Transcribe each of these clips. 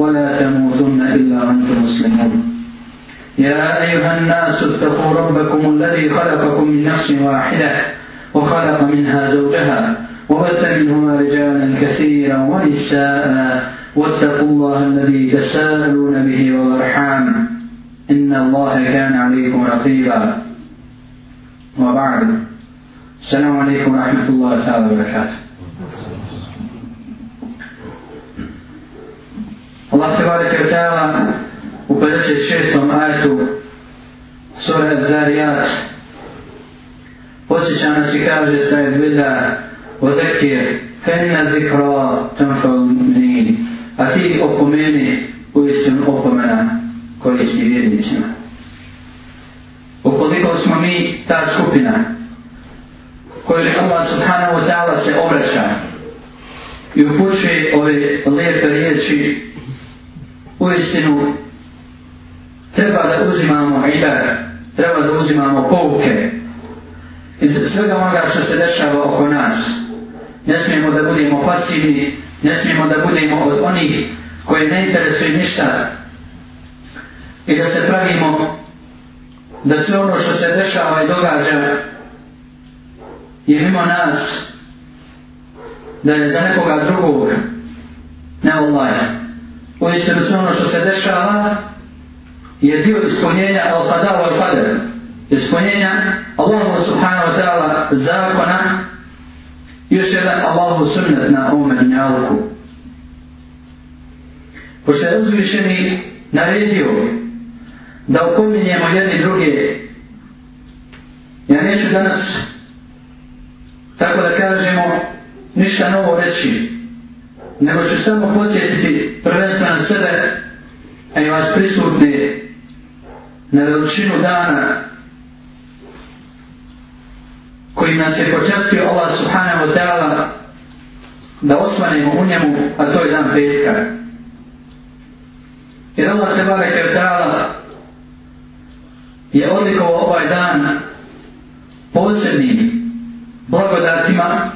ولا تموتن إلا وأنتم مسلمون يا أيها الناس اتقوا ربكم الذي خلقكم من نفس واحدة وخلق منها زوجها وبث منهما رجالا كثيرا ونساء واتقوا الله الذي تساءلون به والأرحام إن الله كان عليكم رقيبا وبعد السلام عليكم ورحمة الله تعالى وبركاته Allah se bade kretala u 56. ajetu sura Zariyat posjeća nas i kaže sa je bilja u zekir fena zikra tanfa umin a ti opomeni u istom opomena koji si vjernicima ukoliko smo mi ta skupina koji Allah subhanahu wa ta'ala se obraća i upućuje ove lijepe riječi uistinu treba da uzimamo ibar, treba da uzimamo pouke iz svega onoga što se dešava oko nas. Ne smijemo da budemo pasivni, ne smijemo da budemo od onih koji ne interesuju ništa i da se pravimo da sve ono što se dešava i događa je mimo nas da je za nekoga drugog ne odlajamo u istinu sve ono što se dešava je dio ispunjenja al-fadala al-fadala ispunjenja Allahu subhanahu wa ta'ala zakona još jedan Allahu sunnet na ovome dunjalku pošto je uzvišeni naredio da upominjemo jedni druge ja neću danas tako da kažemo ništa novo reći nego ću samo podsjetiti prvenstven sebe, a i vas prisutni na veličinu dana koji nas je počastio Allah subhanahu wa ta'ala da osvanimo u njemu, a to je dan petka. Jer Allah se bare kao ta'ala je odlikovo ovaj dan posebnim blagodatima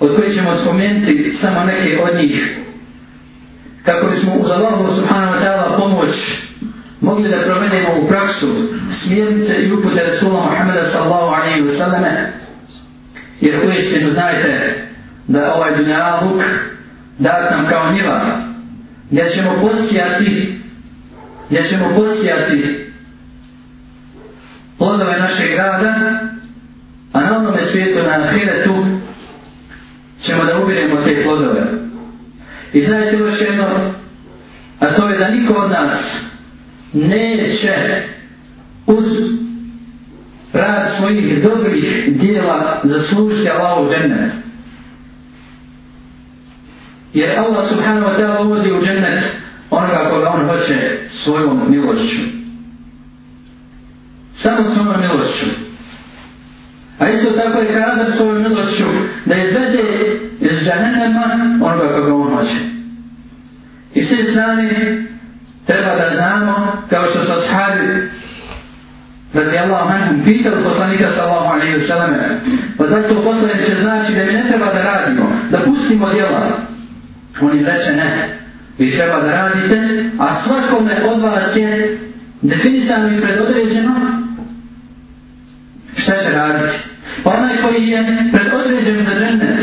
od kojih ćemo spomenuti samo neke od njih kako bismo uz Allahu subhanahu wa ta'ala pomoć mogli da promenimo u praksu smjernice i upute Rasula Muhammeda sallahu alaihi wa sallam jer u istinu znajte da ovaj dunjaluk dat nam kao njiva gdje ćemo poskijati gdje ćemo poskijati plodove našeg rada a na onome svijetu na ahiretu I znajte još jedno, a to je da niko od nas neće uz rad svojih dobrih dijela zaslužiti Allah u džennet. Jer Allah subhanahu wa ta'ala uvodi u džennet onoga koga on hoće svojom milošću. strani treba da znamo kao što su ashabi radi Allahu anhum pitao poslanika sallahu alaihi wa sallam pa zašto poslanik će znači da ne treba da radimo da pustimo djela oni reče ne vi treba da radite a svakome od vas je definitivno i predodređeno šta će raditi pa onaj koji je predodređen za džennet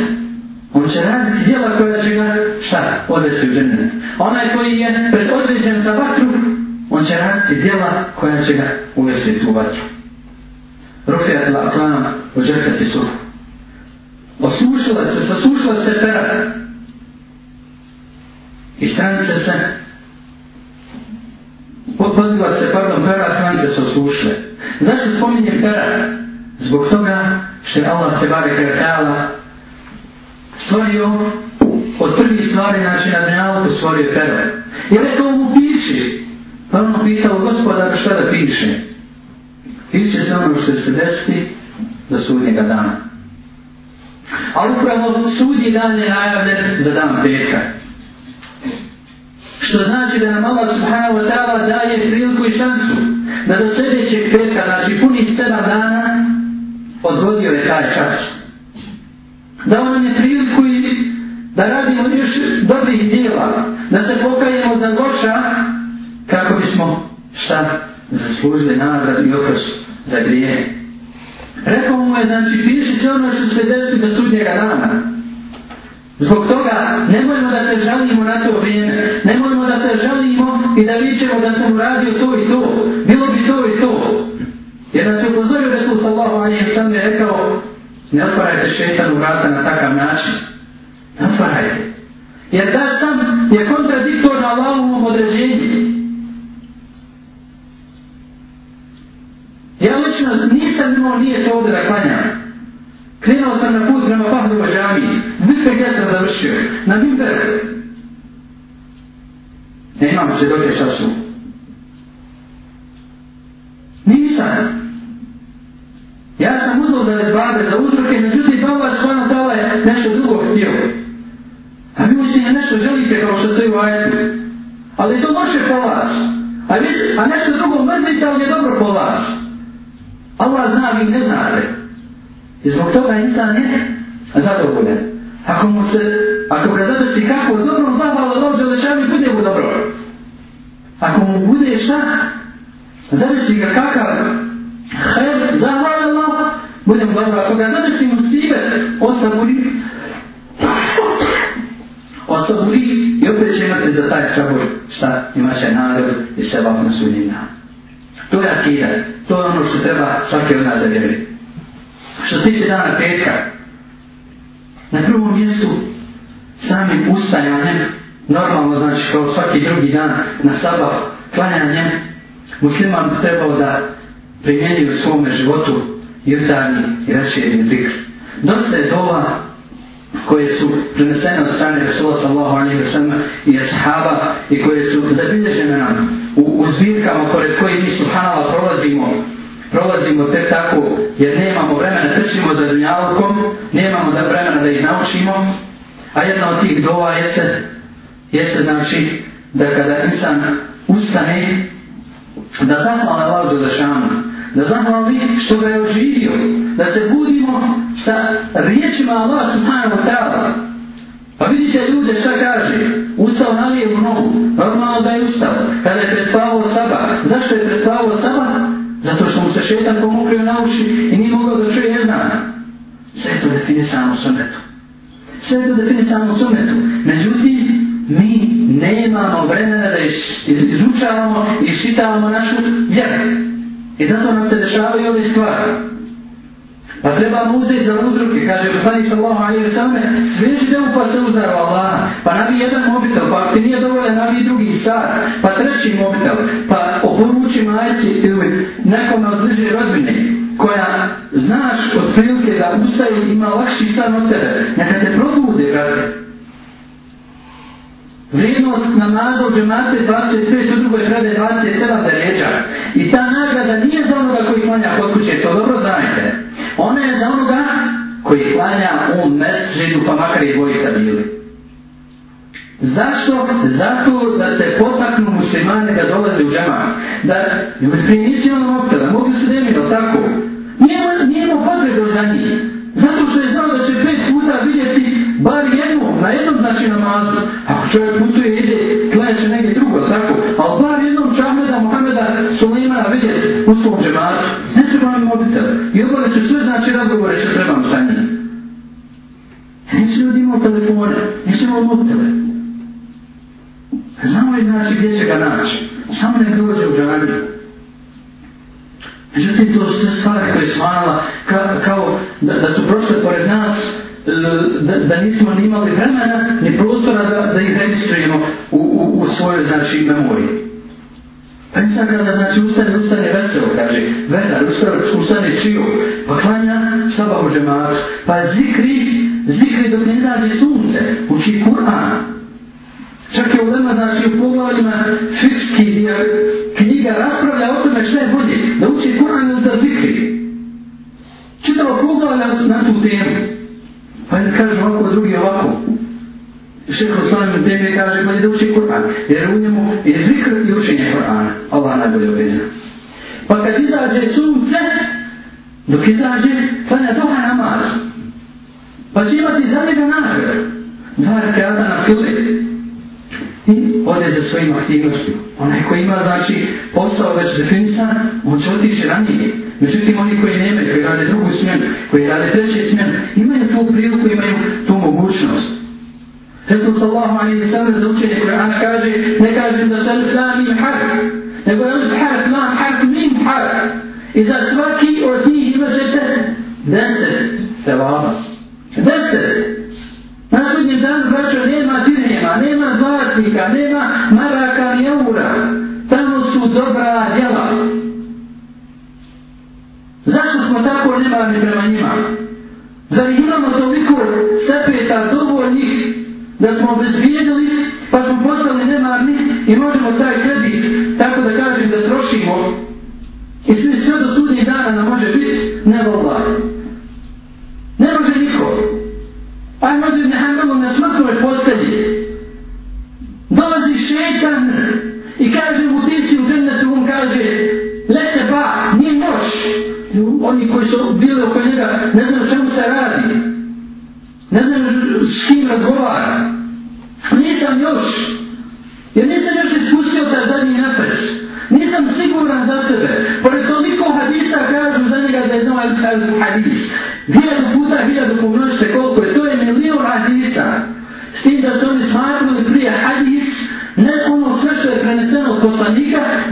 on će raditi djela koja će ga šta? Odeći u džennet. Onaj koji je predodređen za vatru, on će raditi djela koja će ga uvesti u vatru. Rufija tla atlana, ođerka ti su. Osušila se, sasušila se pera. I stranice se. Podpazila se, pardon, pera, stranice se osušile. Zašto spominje pera? Zbog toga što je Allah se bave kretala, stvorio od prvih stvari, znači na dnjavku stvorio tebe. Je li to u piši? Pa ono pitao gospoda šta da piše. Piše se ono što se desiti do sudnjega dana. A upravo sudnji dan je najavljen za dan petka. Što znači da nam Allah subhanahu wa ta'ala daje priliku i šansu da do sljedećeg petka, znači puni sedam dana, odgodio je taj čas. Da on je priliku da radimo još dobrih djela, da se pokajemo za goša, kako bismo šta zaslužili nagradu i okaz za grije. Rekao mu je, znači, piši sve ono što se desi do sudnjega dana. Zbog toga nemojmo da se žalimo na to vrijeme, nemojmo da se žalimo i da vićemo da sam uradio to i to, bilo bi to i to. Jer nas je upozorio Resul Sallahu Ali je sam je rekao, ne otvarajte šetan u vrata na takav način. Zatvaraj se. Jer ta sam je kontradiktor na Allahovom određenju. Ja lično nisam imao nije to ovdje da klanjam. Krenuo sam na put prema Fahdu Bajami. Zvijek gdje sam završio. Na Bimber. Ne imam se dobro času. Nisam. Ja sam uzal da je zbade za uzroke, međutim, Allah svojno tala je nešto drugo htio. A vi učinje nešto želite kao što stoji u ajetu. Ali to loše po vas. A, vi, a nešto drugo mrzite, ali je dobro po vas. Allah zna, vi ne znate. I zbog toga insan je zadovoljen. Ako mu se, ako ga zadošti kako, dobro zna, ali dobro da će mi bude mu dobro. Ako mu bude šta, zadošti ga kakav, hajel, zahvala Allah, bude mu dobro. Ako ga zadošti sudnjina. To je akidat, to je ono što treba svaki od nas da vjeri. Što tiče dana petka, na prvom mjestu samim ustajanjem, normalno znači kao svaki drugi dan na sabah, klanjanjem, musliman bi trebao da primjeni u svome životu jutarnji i večerni zikr. Dosta je dola koje su prenesene od strane Rasulullah sallahu alaihi wa sallam i ashaba i koje su zabilježene nam u prilikama pored koje mi subhanala prolazimo, prolazimo te tako, jer nemamo vremena, trčimo za dunjalkom, nemamo da vremena da ih naučimo, a jedna od tih dova jeste, jeste znači, da kada insan ustane, da zahvala vladu za šanu, da zahvala mi što ga je oživio, da se budimo sa riječima Allah subhanahu ta'ala, Pa vidite ljude šta kaže, ustao na lijevu nogu, normalno da je ustao, kada je predstavao saba. Zašto je predstavao saba? Zato što mu se šetan pomokrio na uši i nije mogao da čuje jedna. Sve to define samo sunetu. Sve to define samo sunetu. Međutim, mi nemamo vremena da izučavamo i šitavamo našu vjeru. I zato nam se dešavaju ove stvari. A pa treba mu uzeti za uzruke, kaže Bosani sallahu alaihi wa sallam, sveži da upate u zaru Allaha, pa nabi jedan mobitel, pa ti nije dovoljno nabi drugi sad, pa treći mobitel, pa oporuči majci ili nekom od zliže rodbine, koja znaš od prilike da ustaje ima lakši stan od sebe, neka te probude, kaže. Vrijednost na nadu džemate 25, u drugoj hrade 27 za ređa. I ta nagrada nije za onoga koji klanja kod kuće, to dobro znajte. Ona je za onoga koji klanja u mesžidu, pa makar i dvojica bili. Zašto? Zato da se potaknu muslimane da dolaze u džama. Da, jo, mi prije nisi ono opta, da mogu se demiti, ali tako? Nijema, nijema potrebe za njih. Zato što je znao da će pet puta vidjeti bar jednu, na jednom znači namazu. Ako čovjek putuje, ide, klanja će negdje drugo, tako? Ali bar jednom čahmeda, Mohameda, Suleimana vidjeti u svom naći razgovore što trebam za njim. Neće ljudi imao telefone, neće imao mobitele. Znamo li znači gdje će ga naći, samo ne dođe u džanju. Međutim, to sve stvari koje su manala, ka, kao da, da su prošle pored nas, da, da nismo ni imali vremena, ni prostora da, da ih registrujemo u, u, u svojoj znači memoriji. Pa nisam kada znači ustane, ustane veselo, kaže, vedar, ustane, ustane čio, pa klanje džemat, pa zikri, zikri dok ne izađe sunce, uči Kur'an. Čak je ulema, znači u poglavima fikski knjiga raspravlja o tome šta je bolje, da uči Kur'an ili da zikri. Čitava poglavlja na tu temu. Pa jedan kaže ovako, drugi ovako. Šeho Slavim Demir kaže, pa da uči Kur'an, jer u njemu je zikr i učenje Kur'ana. Allah najbolje uvijena. Pa kad izađe sunce, dok je traži, sad je toga namaz. Pa će imati za njega nagrad. Dva rekata na sudi. I ode za svojim aktivnostima. Onaj koji ima, znači, posao već definisan, on će otići ranije. Međutim, oni koji nema, koji rade drugu smjenu, koji rade treće smjenu, imaju tu priliku, imaju tu mogućnost. Zato se Allah mani ne sam za učenje Kur'an kaže, ne kažem da se ne sam im hak, nego je uz hak, ma hak, nim hak. I za svaki od njih imat ćete deset sevaba. Deset. Na sudnjem danu braćo nema dirhema, nema zlatnika, nema maraka ni eura. Tamo su dobra djela. Zašto smo tako nemarni prema njima? Zar imamo toliko sepeta dovoljnih da smo obezbijedili pa smo postali nemarni i možemo taj kredit tako da kažem da trošimo nakon može biti nego vlast.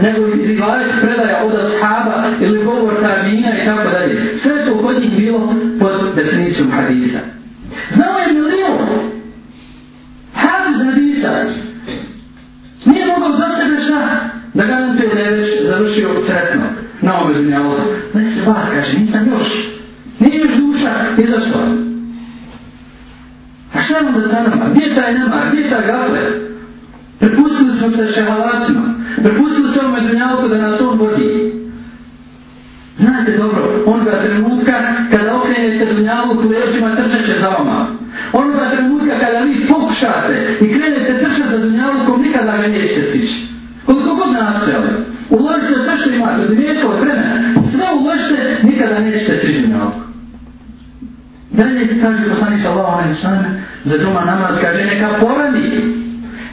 never be replied kaže poslanik sallahu alaihi sallam za doma namaz, kaže neka poradi.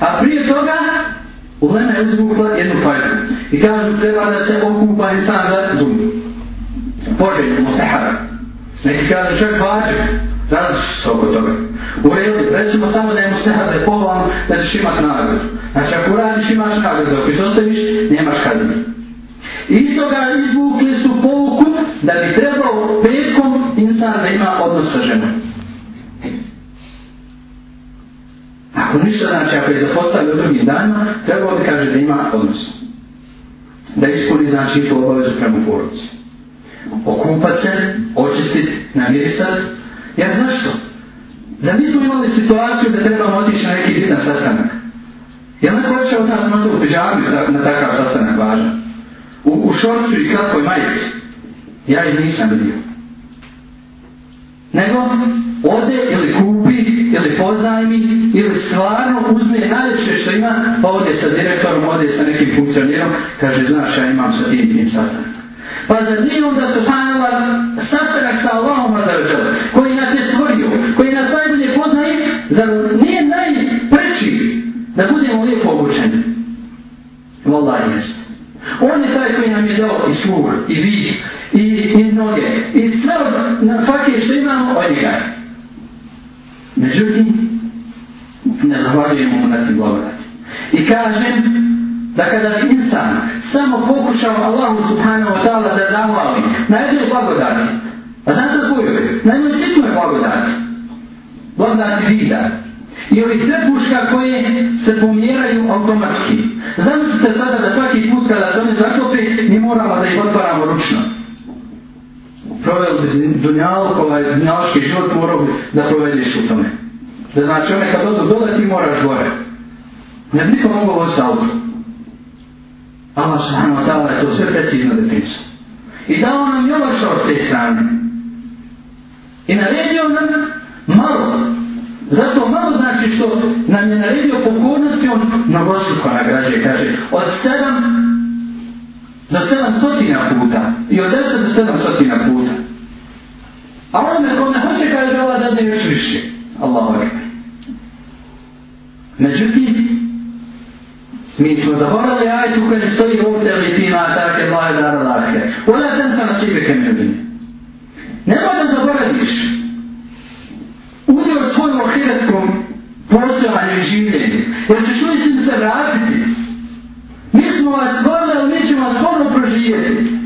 A prije toga, u vreme je uzvukla jednu fajdu. I kaže treba da se okupa insan za zubi. Poželjno, mustahara. Neki kaže čak vađe, zada su se oko toga. U redu, recimo samo da je mustahara, da je pohvalan, da ćeš imat nagradu. Znači ako radiš imaš nagradu, dok ih ostaviš, nemaš kazni. Isto ga izvukli su pouku da bi trebao petkom insan da ima odnos sa ženom. ako ništa znači, ako je zapostavio u drugim danima, treba bi kaže da ima odnos. Da ispuni znači tu obavezu prema porodci. Okupat se, očistit, namirisat. Ja zašto? Da nismo imali situaciju da trebamo otići na neki bitan sastanak. Ja ne znači hoće od nas možda u pijami na takav sastanak važan. U, u šorcu i kratkoj majici. Ja i nisam bio. Nego, ode ili kupi ili pozajmi, ili stvarno uzme najveće što ima, pa ode sa direktorom, ode sa nekim funkcionirom, kaže, znaš, ja imam sa tim tim sastanak. Pa za nije onda su fanova sastanak sa Allahom Azrađa, koji nas je stvorio, koji nas najbolje poznaje, za nije najpreći da budemo lijepo obučeni. Wallahi jest. On je taj koji nam je dao i sluh, i vid, i, i noge, i sve na zahvaljujem mu na tim blagodati. I kažem da kada insan samo pokušao Allahu subhanahu wa ta'ala da zahvali na jednoj blagodati, a znam sad koju, na jednoj sitnoj blagodati, blagodati vida, i ovi sve puška koje se pomjeraju automatski. Zamislite sada da svaki put kada se one zakope, mi moramo da ih otvaramo ručno. Proveli dunjalko, ovaj dunjalski život morao da provediš u tome. Da znači one kad odu dole ti moraš gore. Ne bi to mogao ovo sa ovom. Allah subhanahu wa ta'ala je to sve precizno da pisa. I dao nam je ovo od te strane. I naredio nam malo. Zato malo znači što nam je naredio pokornosti on na vlasu koja nagrađuje. Kaže od sedam do sedam stotina puta. I od deset do sedam stotina puta. A ono me kome hoće kaže Allah da ne još više. Allahu akbar. Međutim, mi smo zaboravili ajit u kojem stoji ovdje li ti matake, lahe dara lahke. Ona sam sam na čive kem ljudi. Nemoj da zaboraviš. Udjel svojom ohiretskom postojanju i življenju. Jer ćeš uvijek se vratiti. Mi smo vas gledali, mi ćemo vas ponovno proživjeti.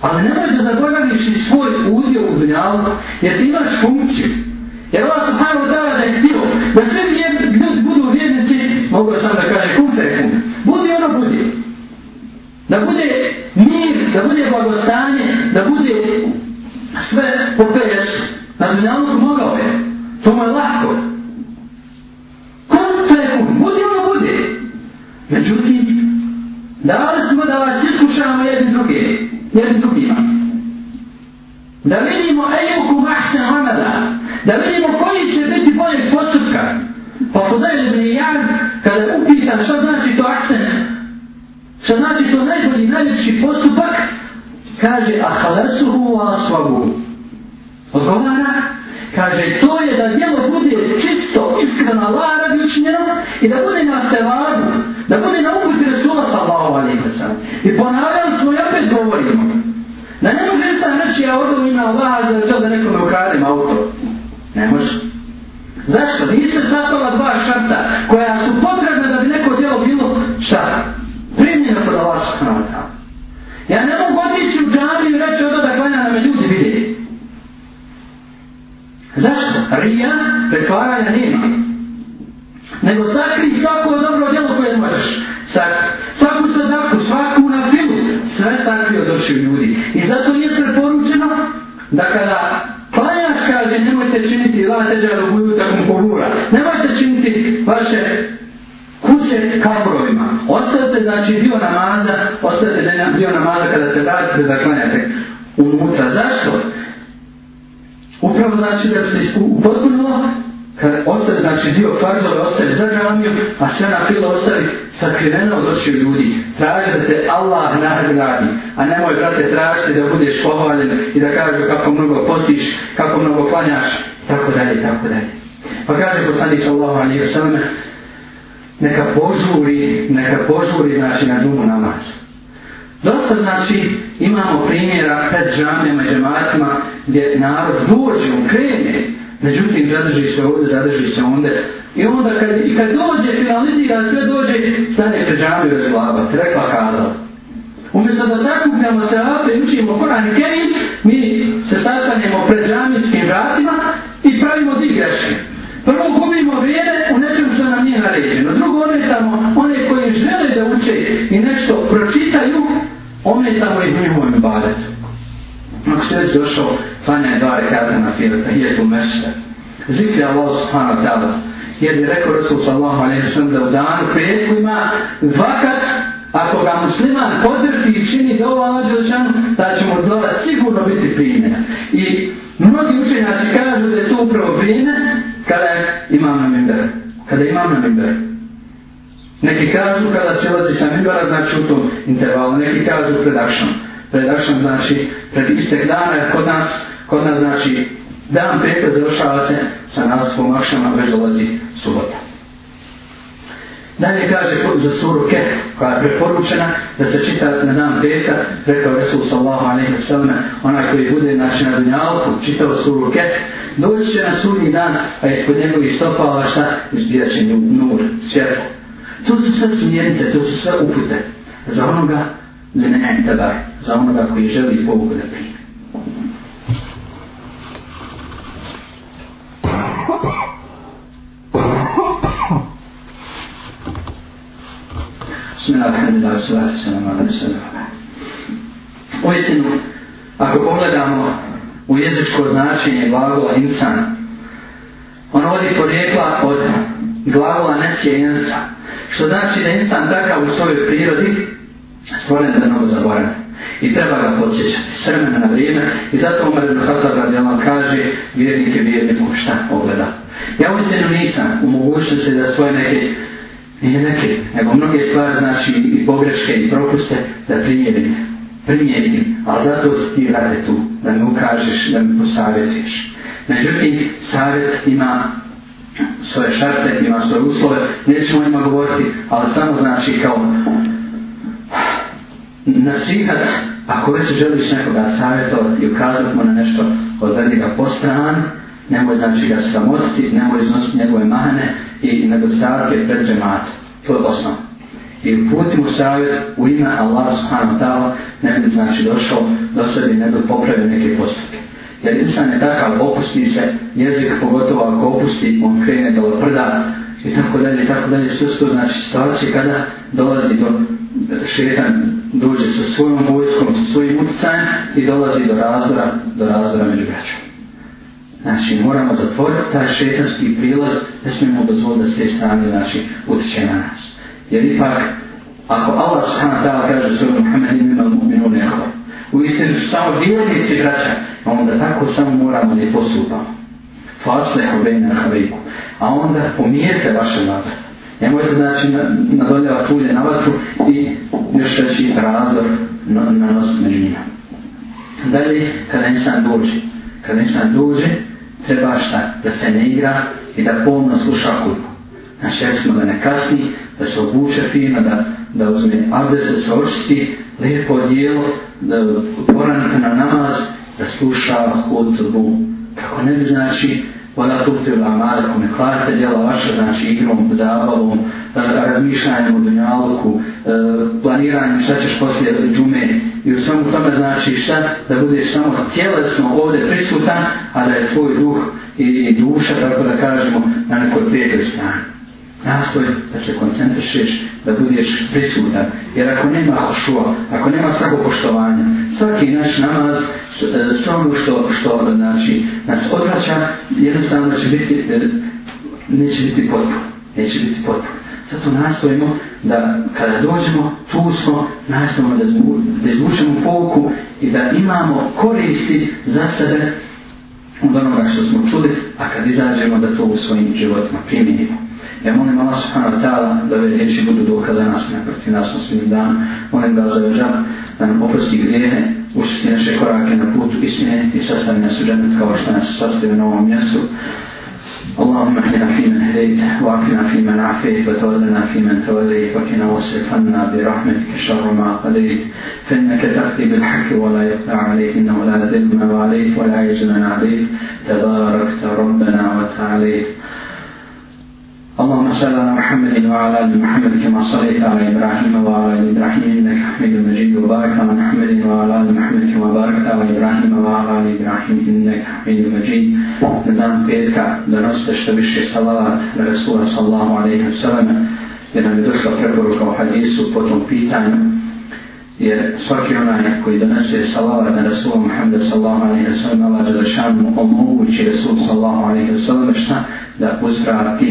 Ali nemoj da zaboraviš i svoj udjel u dunjalu, jer ti imaš funkciju. Jer vas da sve vjerne, budu vjernici, mogu sam da kaže, kum se kum, budi ono budi. Da bude mir, da bude blagostanje, da bude sve po peš, na dunjalu mogao je, to mu je lako. Kum se kum, budi ono budi. Međutim, da vas smo da vas iskušamo jedni drugi, jedni drugima. Da vidimo ejuku vahsan ramadan, da vidimo koji će biti bolje početka. Pa podajem da je jaz, kada upitan što znači to akcent, što znači to najbolji, najljepši postupak, kaže, a halesuhu wa asfagu. Odgovara, kaže, to je da djelo bude čisto, iskreno, Allah rabi učinjeno, i da bude na stevadu, da bude na uputi Resula sallahu alaihi wa sallam. I ponavljam smo i opet govorimo, da ne može sam reći, ja odom ima Allah, da je to da nekome ukradim auto. Ne može. Zašto? Nisu zapala dva šarta koja su potrebna da bi neko djelo bilo šta? Primljeno pod Allah subhanahu wa ta'ala. Ja ne mogu otići u džamiju i reći odo da klanja na me ljudi vidjeti. Zašto? Rija, pretvaranja nema. Nego sakri svako dobro djelo koje možeš. Sakri. Svaku sadaku, svaku na filu. Sve sakri od očiju ljudi. I zato nije preporučeno da kada Allah teđa u budućakom kogura. Nemojte činiti vaše kuće kaprovima. Ostavite znači dio namaza, ostavite da je dio namaza kada se vratite da klanjate unutra. Zašto? Upravo znači da ste upotpuno kad ostavite znači dio farzove, ostavite za džamiju, a sve na filo ostavite sakriveno od očiju ljudi. Traži da te Allah nagradi, a nemoj, brate, tražiti da budeš pohvaljen i da kažu kako mnogo postiš, kako mnogo klanjaš, tako dalje, tako dalje. Pa kaže kod sadi sallahu alaihi wa sallam, neka požuri, neka požuri znači na dumu namaz. Dosta znači imamo primjera pred džamima i džematima gdje narod dođe, on krene, međutim zadrži se ovdje, zadrži se onda. I onda kad, i kad dođe, finalizira sve dođe, stane pred džami i razglava, rekla kazala. Umjesto da zakupljamo se ovdje i učimo Koran Kerim, mi se sastanjemo pred džamijskim vratima i pravimo zigrače. Prvo gubimo vrijeme u nečem što nam nije naređeno. Drugo, ometamo one koji žele da uče i nešto pročitaju, ometamo ih njihovim baletom. Ako se je došao, fanja je dva rekata na fila, je tu mešta. Zikri Allah subhanahu ta'ala. Jer je rekao Rasul sallahu alaihi sallam da u danu prijeku ima vakat, ako ga musliman podrti i čini dovoljno da ćemo dola sigurno biti primjena. I mnogi upravo vrijeme kada imam na mimber. Kada imam na mimber. Neki kažu kada će ulazi sa mimbera, znači u tom intervalu. Neki kažu pred akšom. Pred akšom znači pred istek dana, jer kod nas, kod nas znači dan peta završava se sa nazvom akšama, već dolazi subota. Dalje kaže za suru Keh, koja je preporučena da se čita na dan petka, rekao Resul sallahu alaihi wa sallam, onaj koji bude znači, na dunjalku čitao suru Keh, Doći će na sudnji dan, pa je kod njegovih stopala šta, izbira će nju nur, svjetlo. To su sve smjernice, to su sve upute za onoga za mene tabar, za onoga koji želi Bogu da prije. Bismillahirrahmanirrahim. Ovo je tenu, ako pogledamo u jezičko značenje glagola insan. On vodi porijekla od glagola neće insa, što znači da insan takav u svojoj prirodi stvoren za novo zaboravljanje. I treba ga podsjećati, srmena na vrijeme, i zato Umar ibn Khattab radi Allah kaže vjernike vjerniku šta ogleda. Ja u istinu nisam u mogućnosti da svoje neke nije neke, nego mnoge stvari znači i pogreške i propuste da primijedim primijeni, ali zato ti rade tu, da mi ukažeš, da mi posavjetiš. Međutim, savjet ima svoje šarte, ima svoje uslove, nećemo ima govoriti, ali samo znači kao nasvihat, ako već želiš nekoga savjetovati i ukazati mu na nešto, odvedi ga po stran, nemoj znači ga samotiti, nemoj iznositi njegove mane i nedostatke pred džematu. To je osnovno i uputimo savjet u ime Allaha subhanahu wa ta'ala ne bi znači došao da se bi nekog popravio neke postupke. Jer insan je takav, opusti se, jezik pogotovo ako opusti, on krene do prda i tako dalje i tako dalje, sve sto znači situacije kada dolazi do šetan dođe sa svojom vojskom, sa svojim utjecajem i dolazi do razdora, do razdora među braćom. Znači, moramo zatvoriti taj šetanski prilaz, ne smijemo dozvoliti da se strani, znači, utječe na nas. Jer ipak, ako Allah subhanahu wa ta'ala kaže svoj Muhammed ime na mu'minu nekva, u istinu su samo vjernici braća, onda tako samo moramo da postupamo. Fasle hovejna na hovejku. A onda pomijete vaše napre. Nemojte znači nadoljava tulje na vatru i još veći razdor na, na nos među njima. Dalje, kada ništa dođe, kada ništa dođe, treba šta? Da se ne igra i da pomno sluša kutbu. Znači, rekli smo da ne kasni, da se obuče fino, da, da uzme abdes, da se očisti, lijepo dijelo, da poranite na namaz, da sluša od zubu. Kako ne bi znači, voda tuhtir vam mada, ako ne hvarite djela vaše, znači igrom, zabavom, razmišljanjem o dunjalku, e, planiranjem šta ćeš poslije džume i u svemu tome znači šta, da budeš samo tjelesno ovdje prisutan, a da je tvoj duh i duša, tako da kažemo, na nekoj prijatelj strani nastoj da se koncentrišeš, da budeš prisutan. Jer ako nema hošua, ako nema svako poštovanja, svaki naš namaz, e, sve ono što, što znači, nas odvraća, jednostavno da će biti, neće biti potpuno. Neće biti potpuno. Zato nastojimo da kada dođemo, tu smo, nastojimo da, zvu, da izvučemo polku i da imamo koristi za sebe od onoga što smo čuli, a kad izađemo da to u svojim životima primjenimo. Ja molim Allah subhanahu wa ta'ala da ove riječi budu dokaza nas naproti nas na svim dan. Molim da za ođan da nam oprosti grijehe, učiti naše korake na putu istine i sastavi nas u džanet kao što nas sastavi na ovom mjestu. اللهم اهدنا فيمن هديت وعافنا فيمن عافيت وتولنا فيمن توليت وكنا واصرف برحمتك شر ما قضيت فانك تقضي بالحق ولا يقطع عليك انه لا ذل ما عليك ولا يجنن عليك تباركت ربنا وتعاليت اللهم صل على محمد وعلى ال محمد كما صليت على ابراهيم وعلى ال ابراهيم انك حميد مجيد وبارك على محمد وعلى ال محمد كما باركت على ابراهيم وعلى ال ابراهيم انك حميد مجيد نزام بيتك da nastašte više salavat na Rasula sallahu alaihi wa sallam jer nam je došla preporuka u hadisu po tom pitanju jer svaki onaj koji donese salavat na Rasul Muhammed sallahu alaihi wa sallam Allah je da šan mu omogući Rasul sallahu alaihi wa sallam šta da uzvrati